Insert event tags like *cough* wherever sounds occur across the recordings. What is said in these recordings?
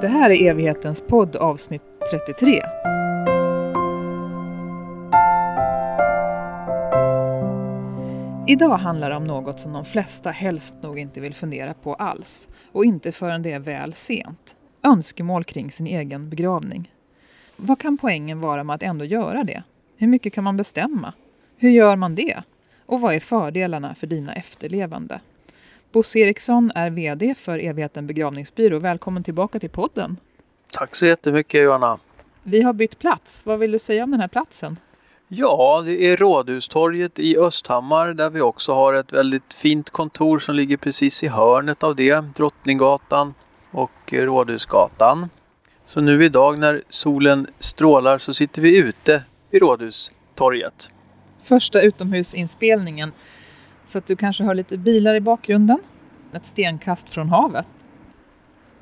Det här är evighetens podd avsnitt 33. Idag handlar det om något som de flesta helst nog inte vill fundera på alls och inte förrän det är väl sent. Önskemål kring sin egen begravning. Vad kan poängen vara med att ändå göra det? Hur mycket kan man bestämma? Hur gör man det? Och vad är fördelarna för dina efterlevande? Bosse Eriksson är VD för Evigheten begravningsbyrå. Välkommen tillbaka till podden. Tack så jättemycket Johanna. Vi har bytt plats. Vad vill du säga om den här platsen? Ja, det är Rådhustorget i Östhammar där vi också har ett väldigt fint kontor som ligger precis i hörnet av det. Drottninggatan och Rådhusgatan. Så nu idag när solen strålar så sitter vi ute vid Rådhustorget. Första utomhusinspelningen så att du kanske hör lite bilar i bakgrunden. Ett stenkast från havet.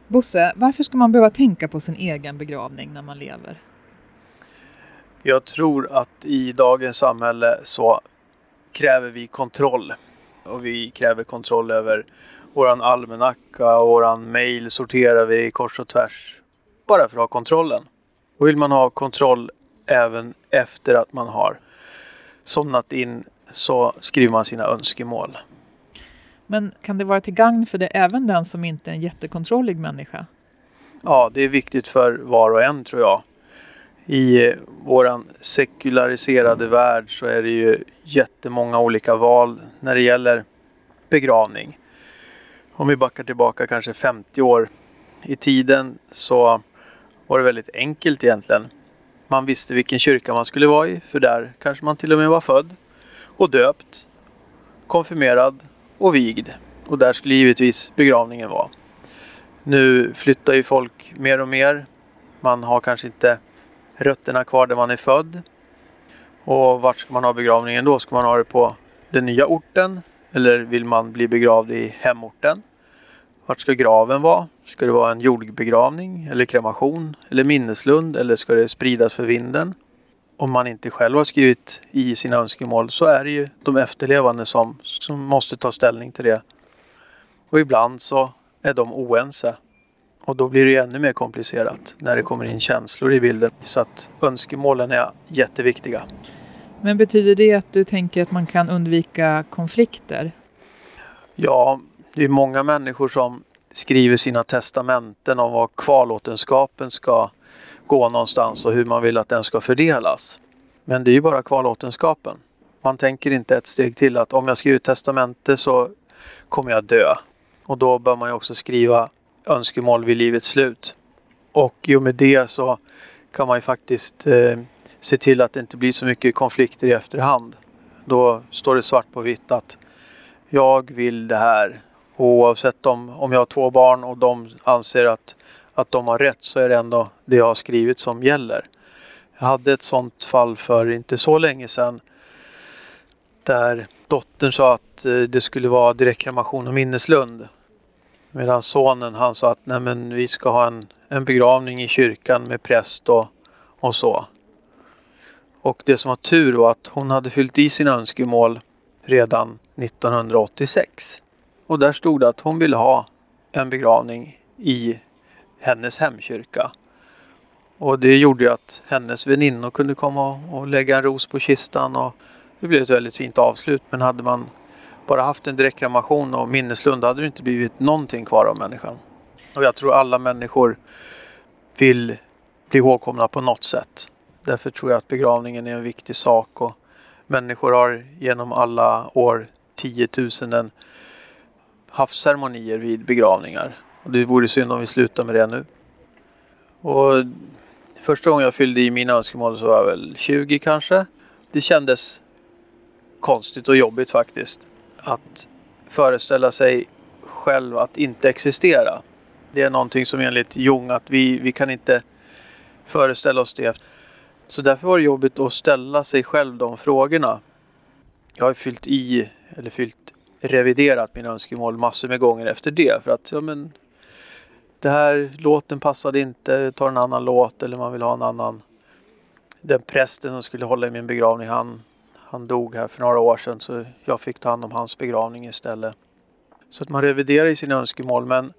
Bosse, varför ska man behöva tänka på sin egen begravning när man lever? Jag tror att i dagens samhälle så kräver vi kontroll. Och vi kräver kontroll över våran almanacka och våran mail sorterar vi kors och tvärs. Bara för att ha kontrollen. Och vill man ha kontroll även efter att man har somnat in så skriver man sina önskemål. Men kan det vara till gagn för det även den som inte är en jättekontrollig människa? Ja, det är viktigt för var och en tror jag. I våran sekulariserade värld så är det ju jättemånga olika val när det gäller begravning. Om vi backar tillbaka kanske 50 år i tiden så var det väldigt enkelt egentligen. Man visste vilken kyrka man skulle vara i för där kanske man till och med var född och döpt, konfirmerad och vigd. Och där skulle givetvis begravningen vara. Nu flyttar ju folk mer och mer. Man har kanske inte rötterna kvar där man är född. Och vart ska man ha begravningen då? Ska man ha det på den nya orten? Eller vill man bli begravd i hemorten? Vart ska graven vara? Ska det vara en jordbegravning eller kremation eller minneslund eller ska det spridas för vinden? Om man inte själv har skrivit i sina önskemål så är det ju de efterlevande som, som måste ta ställning till det. Och ibland så är de oense. Och då blir det ännu mer komplicerat när det kommer in känslor i bilden. Så att önskemålen är jätteviktiga. Men betyder det att du tänker att man kan undvika konflikter? Ja, det är många människor som skriver sina testamenten om vad kvarlåtenskapen ska gå någonstans och hur man vill att den ska fördelas. Men det är ju bara kvarlåtenskapen. Man tänker inte ett steg till att om jag skriver testamente så kommer jag dö. Och då bör man ju också skriva önskemål vid livets slut. Och i och med det så kan man ju faktiskt eh, se till att det inte blir så mycket konflikter i efterhand. Då står det svart på vitt att jag vill det här. oavsett om, om jag har två barn och de anser att att de har rätt så är det ändå det jag har skrivit som gäller. Jag hade ett sånt fall för inte så länge sedan där dottern sa att eh, det skulle vara direktkremation och minneslund. Medan sonen han sa att Nej, men vi ska ha en, en begravning i kyrkan med präst och, och så. Och det som var tur var att hon hade fyllt i sina önskemål redan 1986. Och där stod det att hon ville ha en begravning i hennes hemkyrka. Och det gjorde ju att hennes väninnor kunde komma och lägga en ros på kistan och det blev ett väldigt fint avslut. Men hade man bara haft en direktkremation och minneslund hade det inte blivit någonting kvar av människan. Och jag tror alla människor vill bli ihågkomna på något sätt. Därför tror jag att begravningen är en viktig sak och människor har genom alla år tiotusenden haft ceremonier vid begravningar. Och det vore synd om vi slutar med det nu. Och första gången jag fyllde i mina önskemål så var jag väl 20 kanske. Det kändes konstigt och jobbigt faktiskt. Att föreställa sig själv att inte existera. Det är någonting som enligt Jung att vi, vi kan inte föreställa oss det. Så därför var det jobbigt att ställa sig själv de frågorna. Jag har fyllt i, eller fyllt reviderat mina önskemål massor med gånger efter det. För att ja, men, det här låten passade inte, ta en annan låt eller man vill ha en annan. Den prästen som skulle hålla i min begravning han, han dog här för några år sedan så jag fick ta hand om hans begravning istället. Så att man reviderar i sina önskemål men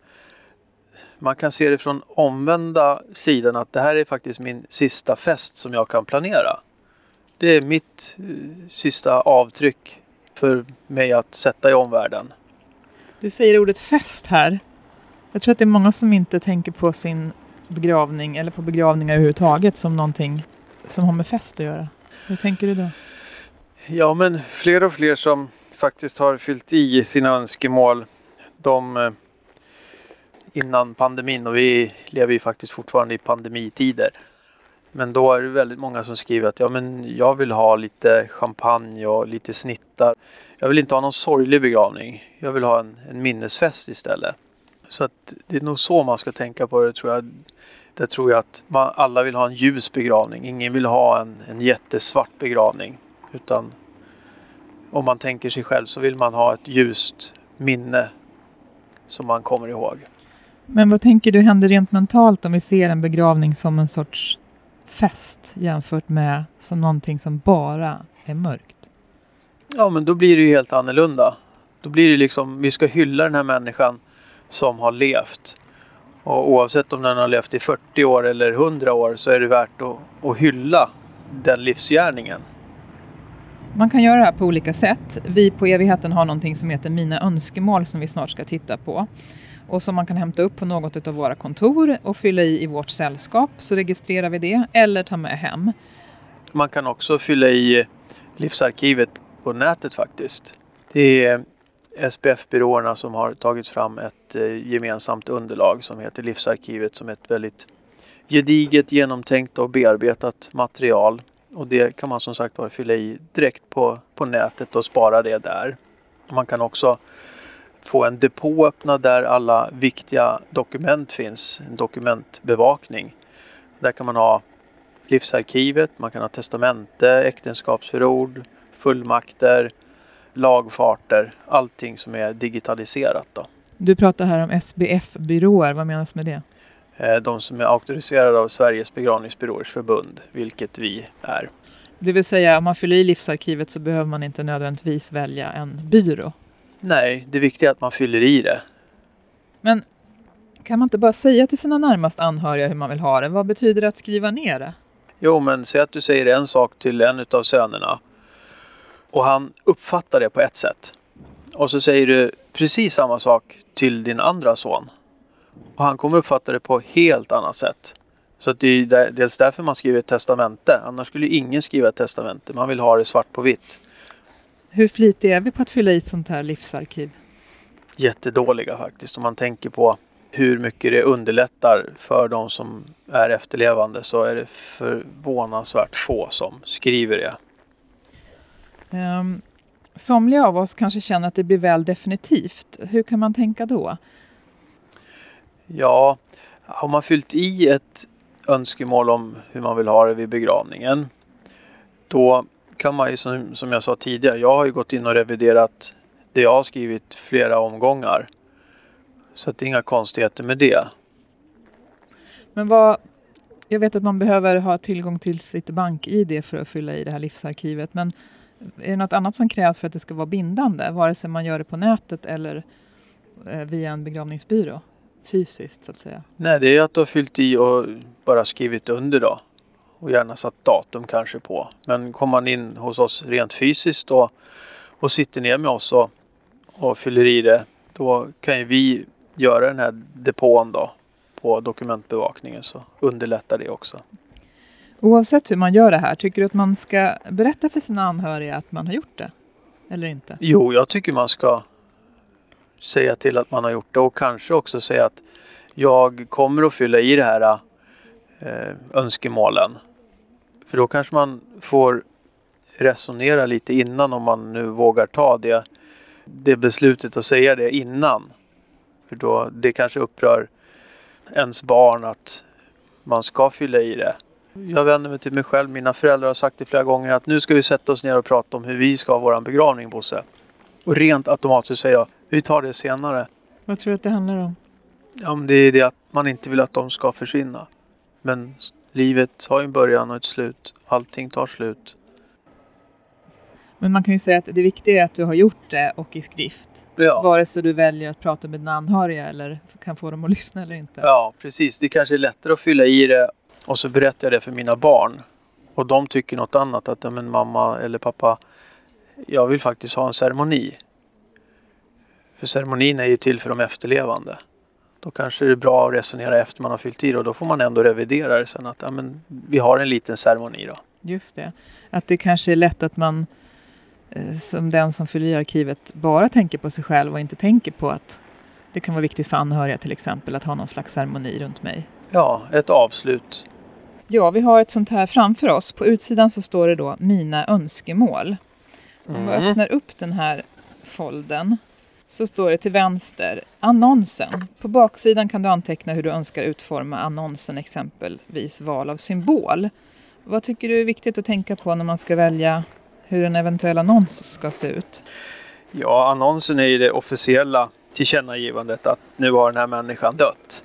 man kan se det från omvända sidan att det här är faktiskt min sista fest som jag kan planera. Det är mitt eh, sista avtryck för mig att sätta i omvärlden. Du säger ordet fest här. Jag tror att det är många som inte tänker på sin begravning eller på begravningar överhuvudtaget som någonting som har med fest att göra. Hur tänker du då? Ja, men fler och fler som faktiskt har fyllt i sina önskemål. De eh, innan pandemin och vi lever ju faktiskt fortfarande i pandemitider. Men då är det väldigt många som skriver att ja, men jag vill ha lite champagne och lite snittar. Jag vill inte ha någon sorglig begravning. Jag vill ha en, en minnesfest istället. Så att det är nog så man ska tänka på det tror jag. Det tror jag att man, alla vill ha en ljus begravning. Ingen vill ha en, en jättesvart begravning. Utan om man tänker sig själv så vill man ha ett ljust minne som man kommer ihåg. Men vad tänker du händer rent mentalt om vi ser en begravning som en sorts fest jämfört med som någonting som bara är mörkt? Ja, men då blir det ju helt annorlunda. Då blir det liksom, vi ska hylla den här människan som har levt. Och oavsett om den har levt i 40 år eller 100 år så är det värt att, att hylla den livsgärningen. Man kan göra det här på olika sätt. Vi på Evigheten har någonting som heter Mina önskemål som vi snart ska titta på och som man kan hämta upp på något av våra kontor och fylla i i vårt sällskap så registrerar vi det eller ta med hem. Man kan också fylla i livsarkivet på nätet faktiskt. Det är SPF-byråerna som har tagit fram ett eh, gemensamt underlag som heter Livsarkivet som är ett väldigt gediget, genomtänkt och bearbetat material. Och det kan man som sagt bara fylla i direkt på, på nätet och spara det där. Man kan också få en depå öppnad där alla viktiga dokument finns, en dokumentbevakning. Där kan man ha livsarkivet, man kan ha testamente, äktenskapsförord, fullmakter, lagfarter, allting som är digitaliserat. Då. Du pratar här om SBF-byråer, vad menas med det? Eh, de som är auktoriserade av Sveriges begravningsbyråers förbund, vilket vi är. Det vill säga om man fyller i livsarkivet så behöver man inte nödvändigtvis välja en byrå? Nej, det viktiga är att man fyller i det. Men kan man inte bara säga till sina närmast anhöriga hur man vill ha det? Vad betyder det att skriva ner det? Jo, men säg att du säger en sak till en av sönerna och han uppfattar det på ett sätt. Och så säger du precis samma sak till din andra son. Och han kommer uppfatta det på helt annat sätt. Så att det är dels därför man skriver ett testamente. Annars skulle ingen skriva ett testamente. Man vill ha det svart på vitt. Hur flitiga är vi på att fylla i ett sånt här livsarkiv? Jättedåliga faktiskt. Om man tänker på hur mycket det underlättar för de som är efterlevande så är det förvånansvärt få som skriver det. Um, somliga av oss kanske känner att det blir väl definitivt. Hur kan man tänka då? Ja, har man fyllt i ett önskemål om hur man vill ha det vid begravningen då kan man ju som, som jag sa tidigare, jag har ju gått in och reviderat det jag har skrivit flera omgångar. Så att det är inga konstigheter med det. Men vad, jag vet att man behöver ha tillgång till sitt bank-id för att fylla i det här livsarkivet. Men är det något annat som krävs för att det ska vara bindande? Vare sig man gör det på nätet eller eh, via en begravningsbyrå? Fysiskt så att säga. Nej, det är att du har fyllt i och bara skrivit under då och gärna satt datum kanske på. Men kommer man in hos oss rent fysiskt och, och sitter ner med oss och, och fyller i det, då kan ju vi göra den här depån då på dokumentbevakningen så underlättar det också. Oavsett hur man gör det här, tycker du att man ska berätta för sina anhöriga att man har gjort det? Eller inte? Jo, jag tycker man ska säga till att man har gjort det och kanske också säga att jag kommer att fylla i det här eh, önskemålen. För då kanske man får resonera lite innan om man nu vågar ta det, det beslutet och säga det innan. För då det kanske upprör ens barn att man ska fylla i det. Jag vänder mig till mig själv. Mina föräldrar har sagt det flera gånger att nu ska vi sätta oss ner och prata om hur vi ska ha vår begravning Bosse. Och rent automatiskt säger jag, vi tar det senare. Vad tror du att det handlar om? Ja, men det är det att man inte vill att de ska försvinna. Men livet har en början och ett slut. Allting tar slut. Men man kan ju säga att det viktiga är att du har gjort det och i skrift. Ja. Vare sig du väljer att prata med dina anhöriga eller kan få dem att lyssna eller inte. ja, precis. Det kanske är lättare att fylla i det och så berättar jag det för mina barn. Och de tycker något annat. Att men mamma eller pappa, jag vill faktiskt ha en ceremoni. För ceremonin är ju till för de efterlevande. Då kanske det är bra att resonera efter man har fyllt i och då får man ändå revidera det sen att ja, men vi har en liten ceremoni då. Just det. Att det kanske är lätt att man eh, som den som fyller i arkivet bara tänker på sig själv och inte tänker på att det kan vara viktigt för anhöriga till exempel att ha någon slags ceremoni runt mig. Ja, ett avslut. Ja, vi har ett sånt här framför oss. På utsidan så står det då Mina önskemål. Om vi Mm. öppnar upp den här folden så står det till vänster annonsen. På baksidan kan du anteckna hur du önskar utforma annonsen, exempelvis val av symbol. Vad tycker du är viktigt att tänka på när man ska välja hur en eventuell annons ska se ut? Ja, annonsen är ju det officiella tillkännagivandet att nu har den här människan dött.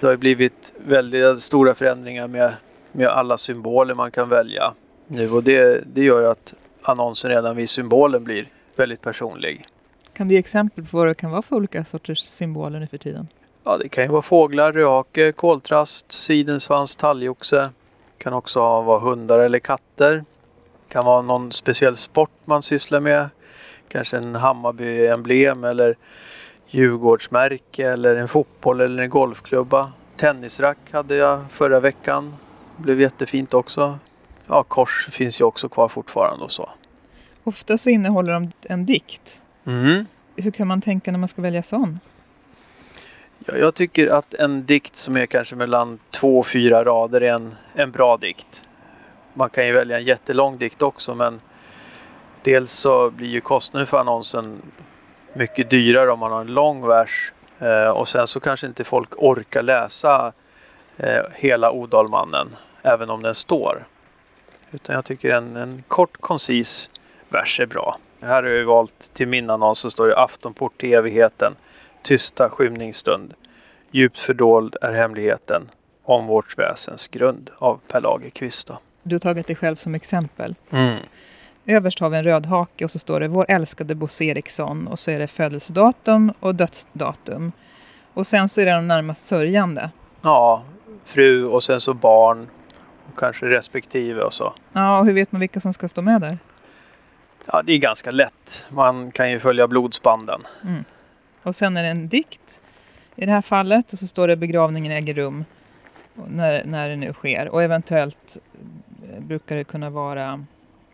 Det har blivit väldigt stora förändringar med, med alla symboler man kan välja nu och det, det gör att annonsen redan vid symbolen blir väldigt personlig. Kan du ge exempel på vad det kan vara för olika sorters symboler nu för tiden? Ja, det kan ju vara fåglar, röhake, koltrast, sidensvans, talgoxe. kan också vara hundar eller katter. kan vara någon speciell sport man sysslar med. Kanske en Hammarby-emblem eller Djurgårdsmärke eller en fotboll eller en golfklubba. Tennisrack hade jag förra veckan. Blev jättefint också. Ja, kors finns ju också kvar fortfarande och så. Ofta så innehåller de en dikt. Mm. Hur kan man tänka när man ska välja sån? Ja, jag tycker att en dikt som är kanske mellan två och fyra rader är en, en bra dikt. Man kan ju välja en jättelång dikt också men dels så blir ju kostnaden för annonsen mycket dyrare om man har en lång vers eh, och sen så kanske inte folk orkar läsa eh, hela Odalmannen även om den står. Utan jag tycker en, en kort koncis vers är bra. Här har jag valt till min annons så står det Aftonport till evigheten. Tysta skymningsstund. Djupt fördold är hemligheten om vårt väsens grund av Per Lagerkvist. då. Du har tagit dig själv som exempel. Mm. Överst har vi en röd hake och så står det Vår älskade Bosse Eriksson och så är det födelsedatum och dödsdatum. Och sen så är det de närmast sörjande. Ja, fru och sen så barn kanske respektive och så. Ja, och hur vet man vilka som ska stå med där? Ja, det är ganska lätt. Man kan ju följa blodsbanden. Och sen är det en dikt i det här fallet och så står det begravningen äger rum när, när det nu sker. Och eventuellt eh, brukar det kunna vara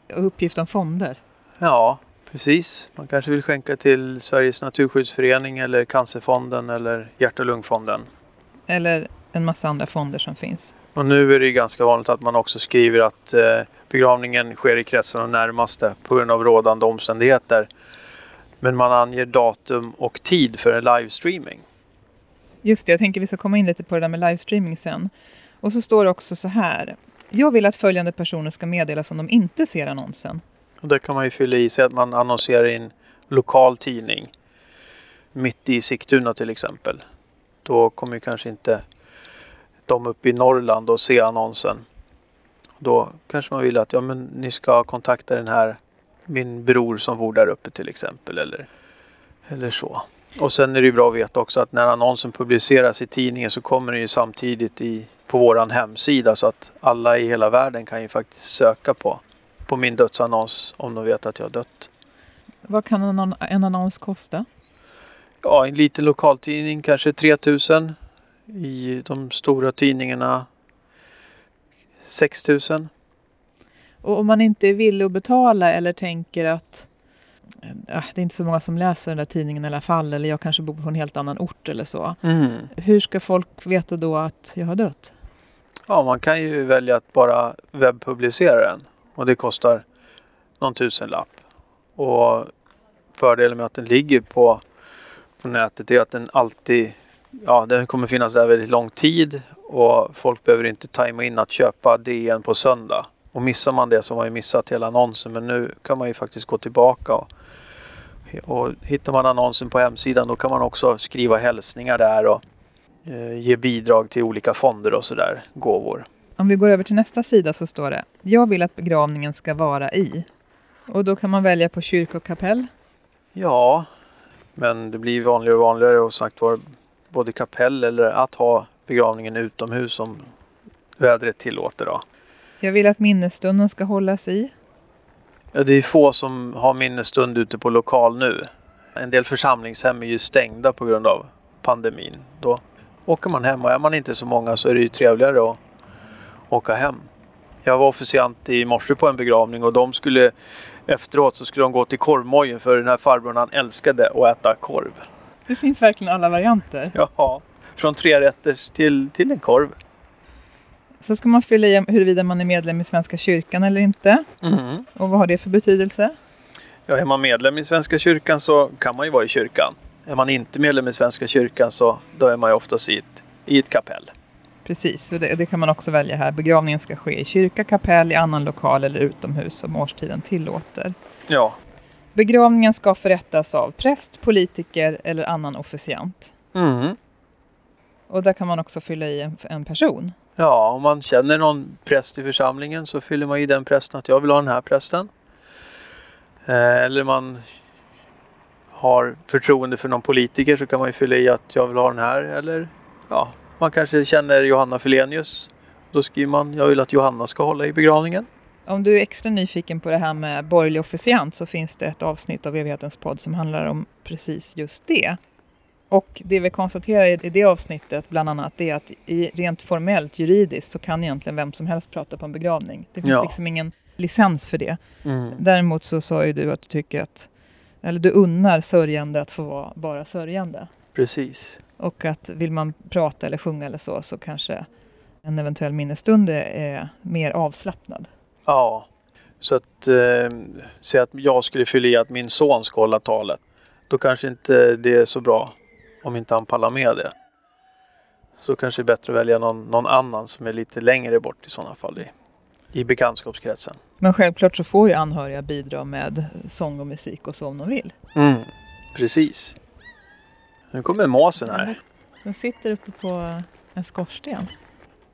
uppgift om fonder. Ja, precis. Man kanske vill skänka till Sveriges Naturskyddsförening eller Cancerfonden eller Hjärt och lungfonden. Eller en massa andra fonder som finns. Och nu är det ju ganska vanligt att man också skriver att eh, begravningen sker i kretsen av närmaste på grund av rådande omständigheter. Men man anger datum och tid för en livestreaming. Just det, jag tänker vi ska komma in lite på det där med livestreaming sen. Och så står det också så här. Jag vill att följande personer ska meddelas om de inte ser annonsen. Och där kan man ju fylla i sig att man annonserar i en lokal tidning. Mitt i Sigtuna till exempel. Då kommer ju kanske inte de uppe i Norrland att se annonsen. Då kanske man vill att ja, men ni ska kontakta den här min bror som bor där uppe till exempel. Eller, eller så. Och sen är det ju bra att veta också att när annonsen publiceras i tidningen så kommer den ju samtidigt i, på våran hemsida så att alla i hela världen kan ju faktiskt söka på, på min dödsannons om de vet att jag har dött. Vad kan en annons kosta? Ja, en liten lokaltidning kanske 3000. I de stora tidningarna 6000. Och om man inte är villig att betala eller tänker att äh, det är inte så många som läser den där tidningen i alla fall eller jag kanske bor på en helt annan ort eller så. Mm. Hur ska folk veta då att jag har dött? Ja, man kan ju välja att bara webbpublicera den och det kostar någon tusenlapp. Och fördelen med att den ligger på, på nätet är att den alltid, ja den kommer finnas där väldigt lång tid och folk behöver inte tajma in att köpa DN på söndag. Och missar man det så har man ju missat hela annonsen men nu kan man ju faktiskt gå tillbaka och, och hittar man annonsen på hemsidan då kan man också skriva hälsningar där och eh, ge bidrag till olika fonder och sådär, gåvor. Om vi går över till nästa sida så står det Jag vill att begravningen ska vara i. Och då kan man välja på kyrka och kapell. Ja, men det blir vanligare och vanligare och sagt var både kapell eller att ha begravningen utomhus om vädret tillåter. Då. Jag vill att minnesstunden ska hållas i. Ja, det är få som har minnesstund ute på lokal nu. En del församlingshem är ju stängda på grund av pandemin. Då åker man hem och är man inte så många så är det ju trevligare att åka hem. Jag var officiant i morse på en begravning och de skulle efteråt så skulle de gå till korvmojen för den här farbrorn han älskade att äta korv. Det finns verkligen alla varianter. Ja, från tre rätter till, till en korv. Så ska man fylla i huruvida man är medlem i Svenska kyrkan eller inte. Mm. Och vad har det för betydelse? Ja, är man medlem i Svenska kyrkan så kan man ju vara i kyrkan. Är man inte medlem i Svenska kyrkan så då är man ju oftast i ett, i ett kapell. Precis, och det, det, kan man också välja här. Begravningen ska ske i kyrka, kapell, i annan lokal eller utomhus om årstiden tillåter. Ja. Begravningen ska förrättas av präst, politiker eller annan officiant. Mm. Och där kan man också fylla i en, en, person. Ja, om man känner någon präst i församlingen så fyller man i den prästen att jag vill ha den här prästen. Eh, eller man har förtroende för någon politiker så kan man ju fylla i att jag vill ha den här. Eller ja, man kanske känner Johanna Felenius. Då skriver man jag vill att Johanna ska hålla i begravningen. Om du är extra nyfiken på det här med borgerlig officiant så finns det ett avsnitt av Evighetens podd som handlar om precis just det. Och det vi konstaterar i det avsnittet bland annat är att i rent formellt juridiskt så kan egentligen vem som helst prata på en begravning. Det finns ja. liksom ingen licens för det. Mm. Däremot så sa ju du att du tycker att, eller du unnar sörjande att få vara bara sörjande. Precis. Och att vill man prata eller sjunga eller så, så kanske en eventuell minnesstund är mer avslappnad. Ja, så att eh, säga att jag skulle fylla i att min son ska hålla talet. Då kanske inte det är så bra om inte han pallar med det. Så kanske det är bättre att välja någon, någon annan som är lite längre bort i sådana fall i, i bekantskapskretsen. Men självklart så får ju anhöriga bidra med sång och musik och så om de vill. Mm, precis. Nu kommer måsen här. Den sitter uppe på en skorsten.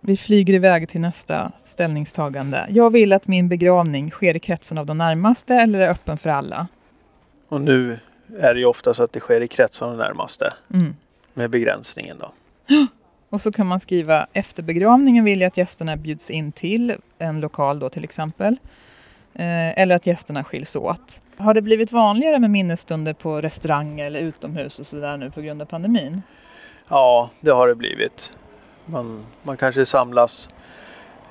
Vi flyger iväg till nästa ställningstagande. Jag vill att min begravning sker i kretsen av de närmaste eller är öppen för alla. Och nu är det ju oftast att det sker i kretsen av de närmaste. Mm. Med begränsningen då. *gasps* Och så kan man skriva efter begravningen vill jag att gästerna bjuds in till en lokal då till exempel. Eh, eller att gästerna skiljs åt. Har det blivit vanligare med minnesstunder på restauranger eller utomhus och sådär nu på grund av pandemin? Ja, det har det blivit. Man, man kanske samlas.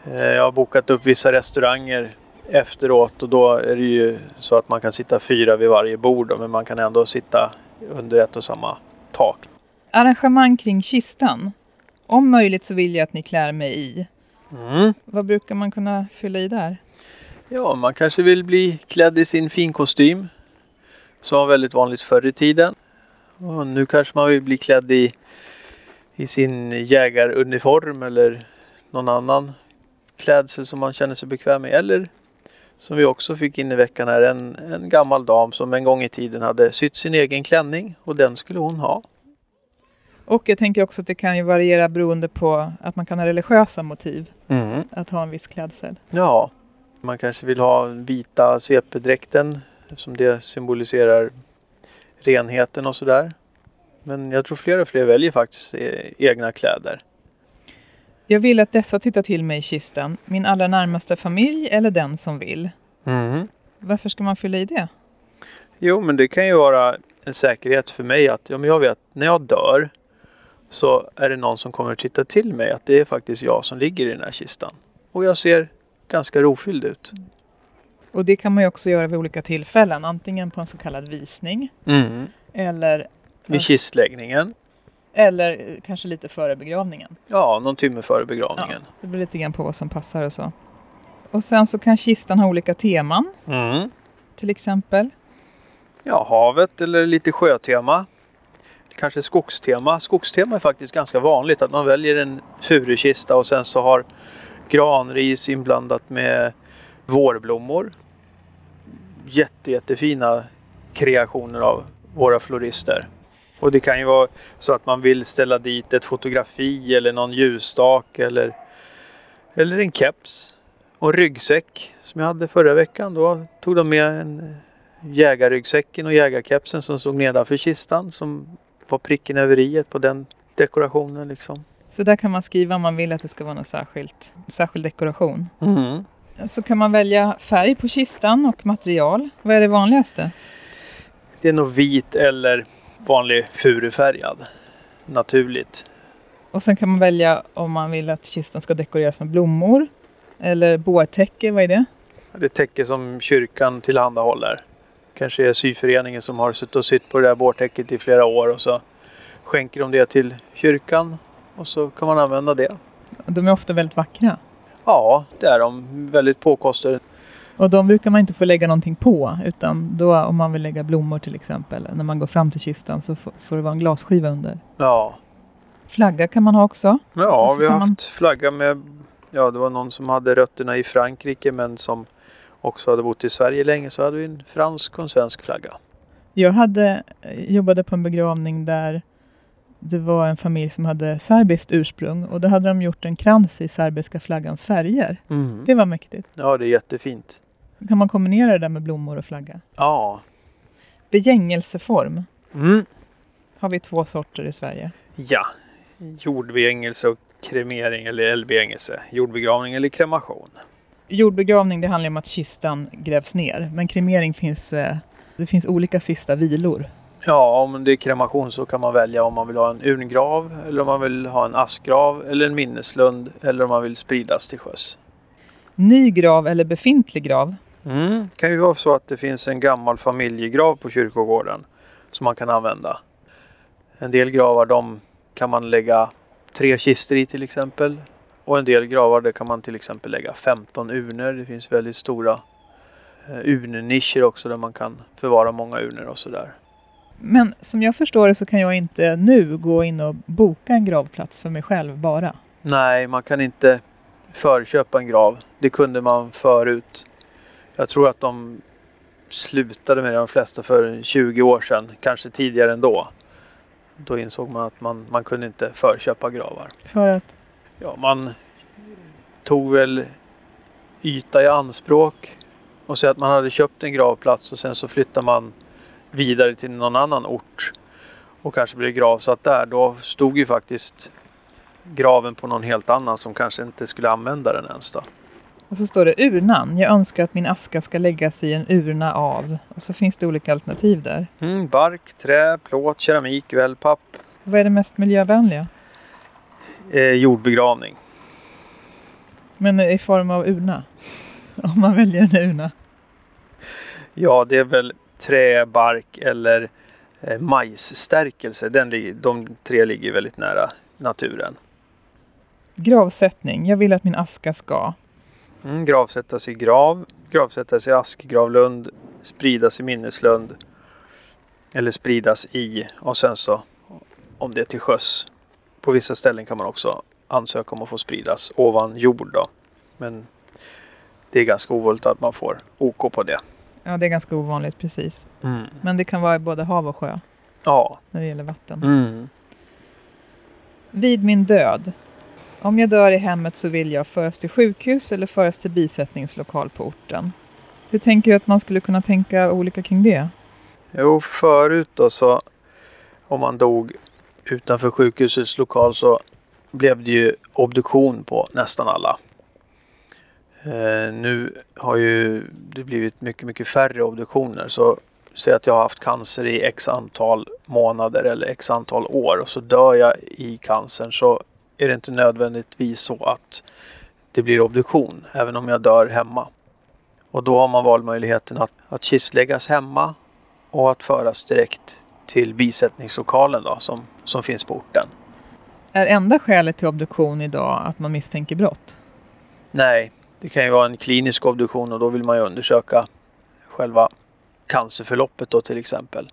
Eh, jag har bokat upp vissa restauranger efteråt och då är det ju så att man kan sitta fyra vid varje bord men man kan ändå sitta under ett och samma tak. Arrangemang kring kistan. Om möjligt så vill jag att ni klär mig i. Mm. Vad brukar man kunna fylla i där? Ja, man kanske vill bli klädd i sin finkostym. Som var väldigt vanligt förr i tiden. Och nu kanske man vill bli klädd i, i sin jägaruniform eller någon annan klädsel som man känner sig bekväm med. Eller som vi också fick in i veckan här, en, en gammal dam som en gång i tiden hade sytt sin egen klänning och den skulle hon ha. Och jag tänker också att det kan ju variera beroende på att man kan ha religiösa motiv. Mm. Att ha en viss klädsel. Ja, man kanske vill ha vita svepedräkten som det symboliserar renheten och sådär. Men jag tror fler och fler väljer faktiskt eh, egna kläder. Jag vill att dessa tittar till mig i kistan. Min allra närmaste familj eller den som vill. Mm. Varför ska man fylla i det? Jo, men det kan ju vara en säkerhet för mig att men jag vet när jag dör så är det någon som kommer att titta till mig att det är faktiskt jag som ligger i den här kistan. Och jag ser ganska rofylld ut. Och det kan man ju också göra vid olika tillfällen. Antingen på en så kallad visning. Mm. Eller vid kistläggningen. Eller kanske lite före begravningen. Ja, någon timme före begravningen. Ja, det beror lite grann på vad som passar och så. Och sen så kan kistan ha olika teman. Mm. Till exempel. Ja, havet eller lite sjötema. Kanske skogstema. Skogstema är faktiskt ganska vanligt att man väljer en furukista och sen så har granris inblandat med vårblommor. Jätte, jättefina kreationer av våra florister. Och det kan ju vara så att man vill ställa dit ett fotografi eller någon ljusstake eller, eller en keps Och ryggsäck som jag hade förra veckan. Då tog de med en jägarryggsäcken och jägarkepsen som stod nedanför kistan som var pricken över i på den dekorationen liksom. Så där kan man skriva om man vill att det ska vara något särskilt, särskild dekoration. Mm. Så kan man välja färg på kistan och material. Vad är det vanligaste? Det är nog vit eller vanlig furufärgad. Naturligt. Och sen kan man välja om man vill att kistan ska dekoreras med blommor eller bårtäcke, vad är det? Det täcke som kyrkan tillhandahåller. Kanske är syföreningen som har suttit och sytt på det där bårtäcket i flera år och så skänker de det till kyrkan och så kan man använda det. De är ofta väldigt vackra. Ja, det är de. Väldigt påkostade. Och de brukar man inte få lägga någonting på utan då om man vill lägga blommor till exempel när man går fram till kistan så får, det vara en glasskiva under. Ja, Flagga kan man ha också. ja vi har kan man- haft flagga med... Ja, det var någon som hade rötterna i Frankrike men som också hade bott i Sverige länge så hade vi en fransk och en svensk flagga. Jag hade, jobbade på en begravning där det var en familj som hade serbiskt ursprung och då hade de gjort en krans i serbiska flaggans färger. Mm. Det var mäktigt. Ja, det är jättefint. Kan man kombinera det där med blommor och flagga? Ja. Begängelseform Mm. har vi två sorter i Sverige. Ja. Jordbegängelse och kremering eller eldbegängelse. Jordbegravning eller kremation. Jordbegravning det handlar om att kistan grävs ner men kremering finns, eh, det finns olika sista vilor. Ja, om det är kremation så kan man välja om man vill ha en urngrav eller om man vill ha en askgrav eller en minneslund eller om man vill spridas till sjöss. Ny grav eller befintlig grav. Mm. Det kan ju vara så att det finns en gammal familjegrav på kyrkogården som man kan använda. En del gravar de kan man lägga tre kister i till exempel. Och en del gravar där kan man till exempel lägga 15 urnor. Det finns väldigt stora eh, urnischer också där man kan förvara många urnor och sådär. Men som jag förstår det så kan jag inte nu gå in och boka en gravplats för mig själv bara. Nej, man kan inte förköpa en grav. Det kunde man förut. Jag tror att de slutade med det de flesta för 20 år sedan, kanske tidigare ändå. Då insåg man att man, man kunde inte förköpa gravar. För att Ja, man tog väl yta i anspråk och säga att man hade köpt en gravplats och sen så flyttar man vidare till någon annan ort och kanske blir gravsatt där. Då stod ju faktiskt graven på någon helt annan som kanske inte skulle använda den ens då. Och så står det urnan. Jag önskar att min aska ska läggas i en urna av. Och så finns det olika alternativ där. Mm, bark, trä, plåt, keramik, wellpapp, Vad är det mest miljövänliga? eh, jordbegravning. Men i form av urna. *laughs* Om man väljer en urna. Ja, det är väl trä, bark eller eh, majsstärkelse. Den, de tre ligger väldigt nära naturen. Gravsättning. Jag vill att min aska ska. Mm, gravsättas i grav, gravsättas i askgravlund, spridas i minneslund eller spridas i och sen så om det är till sjöss. På vissa ställen kan man också ansöka om att få spridas ovan jord då. Men det är ganska ovanligt att man får OK på det. Ja, det är ganska ovanligt precis. Mm. Men det kan vara i både hav och sjö Ja. när det gäller vatten. Mm. Vid min död. Om jag dör i hemmet så vill jag föras till sjukhus eller föras till bisättningslokal på orten. Hur tänker du att man skulle kunna tänka olika kring det? Jo, förut då så om man dog utanför sjukhusets lokal så blev det ju obduktion på nästan alla. Eh, nu har ju det blivit mycket, mycket färre obduktioner. Så säg att jag har haft cancer i x antal månader eller x antal år och så dör jag i cancern så är det inte nödvändigtvis så att det blir obduktion även om jag dör hemma. Och då har man valmöjligheten att, att kistläggas hemma och att föras direkt till bisättningslokalen då, som, som finns på orten. Är enda skälet till obduktion idag att man misstänker brott? Nej, det kan ju vara en klinisk obduktion och då vill man ju undersöka själva cancerförloppet då till exempel.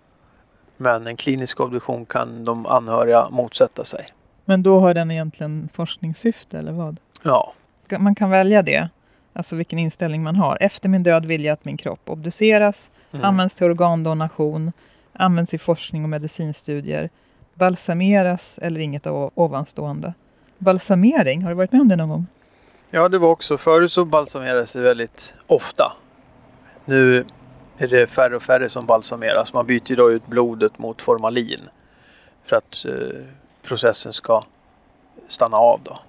Men en klinisk obduktion kan de anhöriga motsätta sig. Men då har den egentligen forskningssyfte eller vad? Ja, Man kan välja det, alltså vilken inställning man har. Efter min död vill jag att min kropp obduceras, mm. används till organdonation, används i forskning och medicinstudier, balsameras eller inget av ovanstående. Balsamering, har du varit med om det någon gång? Ja, det var också förut så balsamerades det väldigt ofta. Nu är det färre och färre som balsameras. Man byter då ut blodet mot formalin för att eh, processen ska stanna av. Då.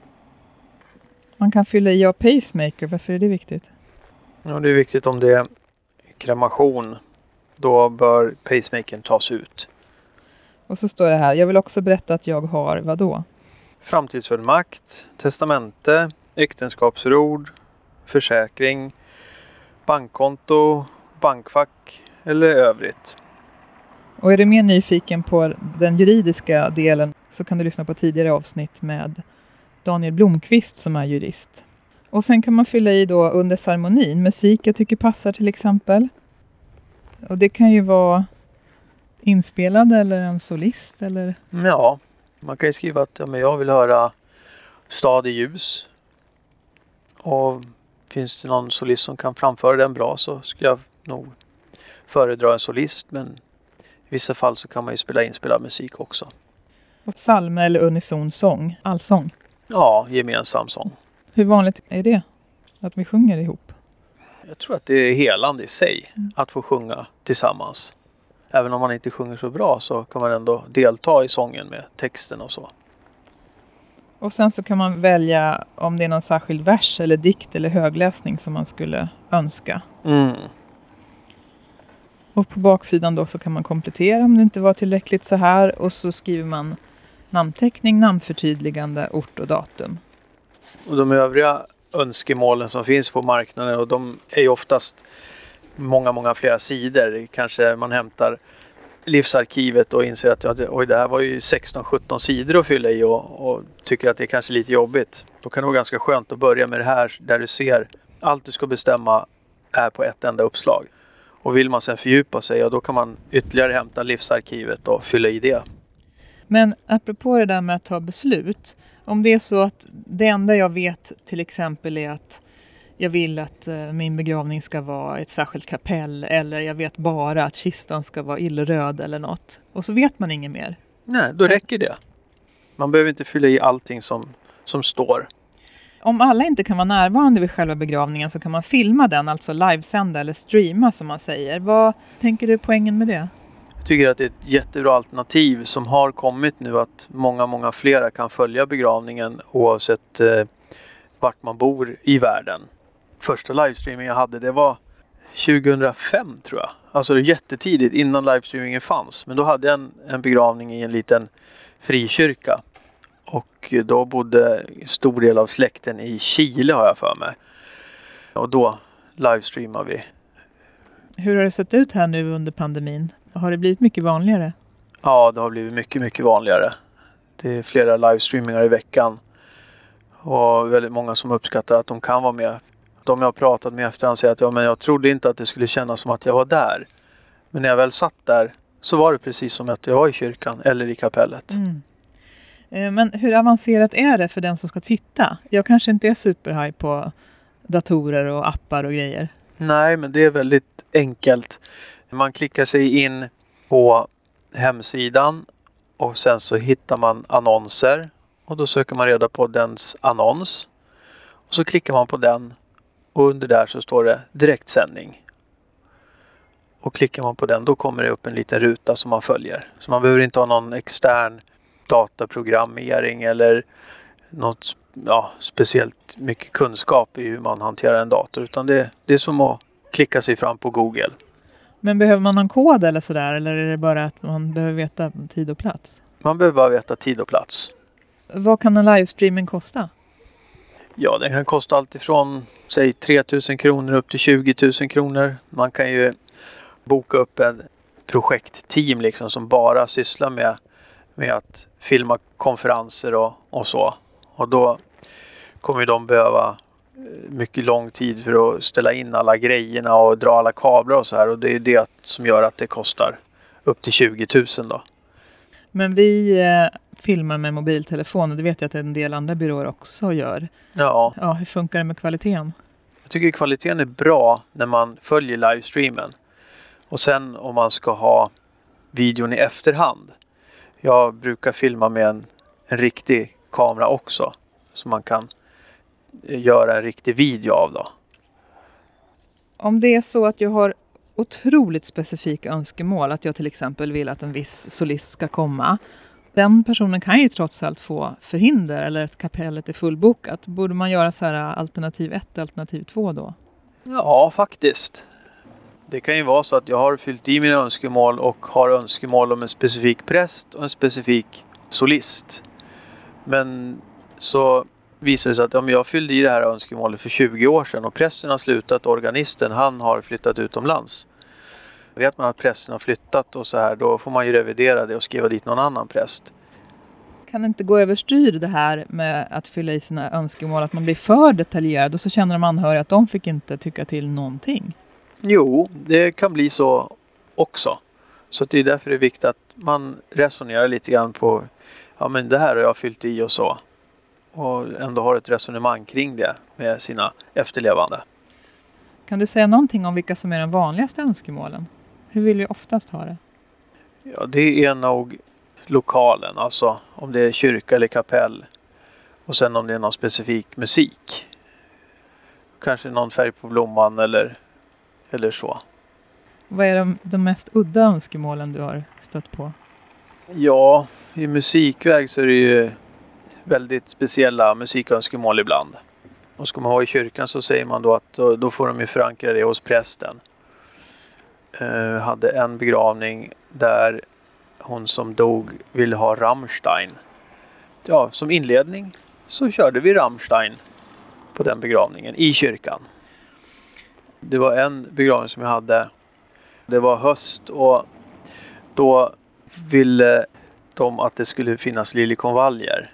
Man kan fylla i av pacemaker. Varför är det viktigt? Ja, det är viktigt om det är kremation. Då bör pacemakern tas ut. Och så står det här. Jag vill också berätta att jag har vad då? Framtidsfullmakt, testamente, äktenskapsförord, försäkring, bankkonto, bankfack eller övrigt. Och är du mer nyfiken på den juridiska delen så kan du lyssna på tidigare avsnitt med Daniel Blomqvist som är jurist. Och sen kan man fylla i då under ceremonin musik jag tycker passar till exempel. Och det kan ju vara inspelad eller en solist eller? Ja, man kan ju skriva att ja, men jag vill höra Stad i ljus. Och finns det någon solist som kan framföra den bra så skulle jag nog föredra en solist. Men i vissa fall så kan man ju spela inspelad musik också. Psalmer eller unison sång, allsång? Ja, gemensam sång. Hur vanligt är det? Att vi sjunger ihop? Jag tror att det är helande i sig mm. att få sjunga tillsammans. Även om man inte sjunger så bra så kan man ändå delta i sången med texten och så. Och sen så kan man välja om det är någon särskild vers eller dikt eller högläsning som man skulle önska. Mm. Och på baksidan då så kan man komplettera om det inte var tillräckligt så här och så skriver man namnteckning, namnförtydligande, ort och datum. Och de övriga önskemålen som finns på marknaden och de är ju oftast många, många flera sidor. Kanske man hämtar livsarkivet och inser att det, oj, det här var ju 16-17 sidor att fylla i och, och, tycker att det är kanske lite jobbigt. Då kan det vara ganska skönt att börja med det här där du ser allt du ska bestämma är på ett enda uppslag. Och vill man sedan fördjupa sig, ja då kan man ytterligare hämta livsarkivet och fylla i det. Men apropå det där med att ta beslut. Om det är så att det enda jag vet till exempel är att jag vill att uh, min begravning ska vara ett särskilt kapell eller jag vet bara att kistan ska vara illröd eller något. Och så vet man inget mer. Nej, då räcker det. Man behöver inte fylla i allting som, som står. Om alla inte kan vara närvarande vid själva begravningen så kan man filma den, alltså livesända eller streama som man säger. Vad tänker du poängen med det? Jag tycker att det är ett jättebra alternativ som har kommit nu att många, många flera kan följa begravningen oavsett eh, vart man bor i världen. Första livestreaming jag hade det var 2005 tror jag. Alltså jättetidigt innan livestreamingen fanns. Men då hade jag en, en begravning i en liten frikyrka. Och då bodde stor del av släkten i Chile har jag för mig. Och då livestreamade vi. Hur har det sett ut här nu under pandemin? Har det blivit mycket vanligare? Ja, det har blivit mycket, mycket vanligare. Det är flera livestreamingar i veckan. Och väldigt många som uppskattar att de kan vara med. De jag har pratat med efterhand säger att ja, men jag trodde inte att det skulle kännas som att jag var där. Men när jag väl satt där så var det precis som att jag var i kyrkan eller i kapellet. Mm. Eh, men hur avancerat är det för den som ska titta? Jag kanske inte är superhaj på datorer och appar och grejer. Nej, men det är väldigt enkelt. Man klickar sig in på hemsidan och sen så hittar man annonser och då söker man reda på dens annons. Och så klickar man på den och under där så står det direktsändning. Och klickar man på den då kommer det upp en liten ruta som man följer. Så man behöver inte ha någon extern dataprogrammering eller något ja, speciellt mycket kunskap i hur man hanterar en dator utan det, det är som att klicka sig fram på Google. Men behöver man någon kod eller sådär eller är det bara att man behöver veta tid och plats? Man behöver bara veta tid och plats. Vad kan en livestreaming kosta? Ja, den kan kosta allt ifrån säg 3000 kronor upp till 20 000 kronor. Man kan ju boka upp en projektteam liksom som bara sysslar med, med att filma konferenser och, och så. Och då kommer de behöva mycket lång tid för att ställa in alla grejerna och dra alla kablar och så här. Och det är det som gör att det kostar upp till 20 000 då. Men vi eh, filmar med mobiltelefon och det vet jag att en del andra byråer också gör. Ja. ja. Hur funkar det med kvaliteten? Jag tycker kvaliteten är bra när man följer livestreamen. Och sen om man ska ha videon i efterhand. Jag brukar filma med en, en riktig kamera också. Så man kan göra en riktig video av då. Om det är så att jag har otroligt specifika önskemål, att jag till exempel vill att en viss solist ska komma. Den personen kan ju trots allt få förhinder eller att kapellet är fullbokat. Borde man göra så här alternativ 1, alternativ 2 då? Ja, faktiskt. Det kan ju vara så att jag har fyllt i mina önskemål och har önskemål om en specifik präst och en specifik solist. Men så visar det sig att om jag fyllde i det här önskemålet för 20 år sedan och prästen har slutat, organisten, han har flyttat utomlands. Vet man att prästen har flyttat och så här, då får man ju revidera det och skriva dit någon annan präst. Kan det inte gå överstyr det här med att fylla i sina önskemål, att man blir för detaljerad och så känner de anhöriga att de fick inte tycka till någonting? Jo, det kan bli så också. Så det är därför det är viktigt att man resonerar lite grann på ja men det här har jag fyllt i och så. Och ändå har ett resonemang kring det med sina efterlevande. Kan du säga någonting om vilka som är de vanligaste önskemålen? Hur vill vi oftast ha det? Ja, det är nog lokalen, alltså om det är kyrka eller kapell. Och sen om det är någon specifik musik. Kanske någon färg på blomman eller, eller så. Vad är de, de mest udda önskemålen du har stött på? Ja, i musikväg så är det ju väldigt speciella musikönskemål ibland. Och ska man vara i kyrkan så säger man då att då, då får de ju förankra det hos prästen. Uh, hade en begravning där hon som dog ville ha Rammstein. Ja, som inledning så körde vi Rammstein på den begravningen i kyrkan. Det var en begravning som jag hade. Det var höst och då ville de att det skulle finnas liljekonvaljer.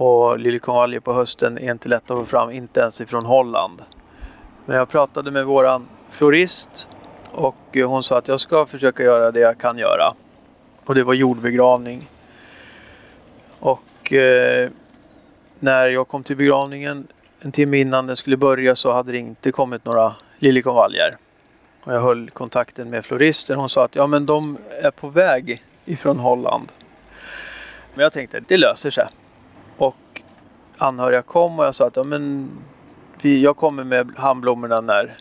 Och liljekonvaljer på hösten är inte lätt att få fram, inte ens ifrån Holland. Men jag pratade med våran florist och hon sa att jag ska försöka göra det jag kan göra. Och det var jordbegravning. Och eh, när jag kom till begravningen en timme innan den skulle börja så hade det inte kommit några liljekonvaljer. Och jag höll kontakten med floristen. Hon sa att ja men de är på väg ifrån Holland. Men jag tänkte det löser sig. Anhöriga kom och jag sa att ja, men vi, jag kommer med handblommorna när,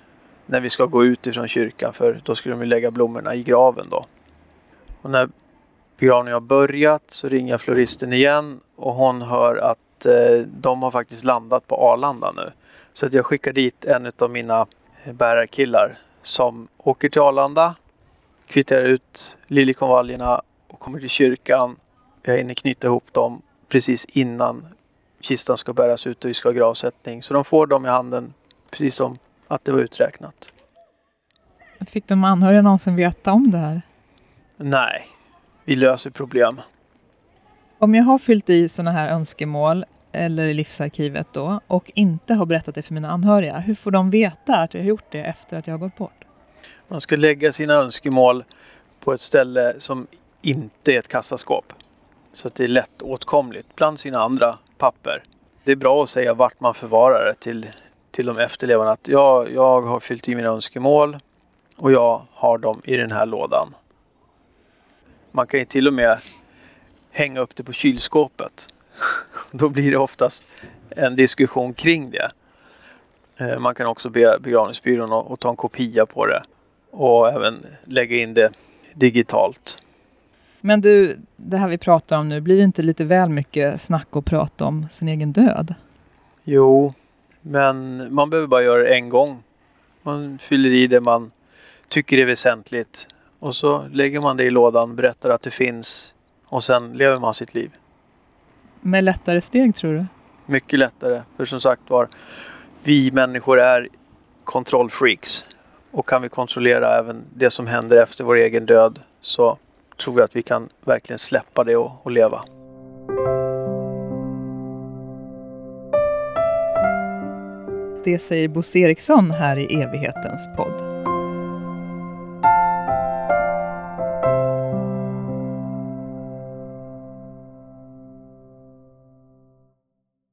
när vi ska gå ut ifrån kyrkan för då skulle de lägga blommorna i graven då. Och när begravningen har börjat så ringer jag floristen igen och hon hör att eh, de har faktiskt landat på Arlanda nu. Så att jag skickar dit en av mina eh, bärarkillar som åker till Arlanda, kvitterar ut liljekonvaljerna och kommer till kyrkan. Jag hinner knyta ihop dem precis innan kistan ska bäras ut och vi ska ha gravsättning. Så de får dem i handen precis som att det var uträknat. Fick de anhöriga någonsin veta om det här? Nej, vi löser problem. Om jag har fyllt i sådana här önskemål eller i livsarkivet då och inte har berättat det för mina anhöriga, hur får de veta att jag har gjort det efter att jag har gått bort? Man ska lägga sina önskemål på ett ställe som inte är ett kassaskåp. Så att det är lätt åtkomligt bland sina andra papper. Det är bra att säga vart man förvarar det till, till de efterlevande att jag, jag har fyllt i mina önskemål och jag har dem i den här lådan. Man kan ju till och med hänga upp det på kylskåpet. *laughs* Då blir det oftast en diskussion kring det. Eh, man kan också be begravningsbyrån att ta en kopia på det och även lägga in det digitalt. Men du, det här vi pratar om nu, blir det inte lite väl mycket snack och prata om sin egen död? Jo, men man behöver bara göra det en gång. Man fyller i det man tycker är väsentligt och så lägger man det i lådan, berättar att det finns och sen lever man sitt liv. Med lättare steg tror du? Mycket lättare, för som sagt var, vi människor är kontrollfreaks. Och kan vi kontrollera även det som händer efter vår egen död så tror jag att vi kan verkligen släppa det och, och leva. Det säger Bosse Eriksson här i evighetens podd.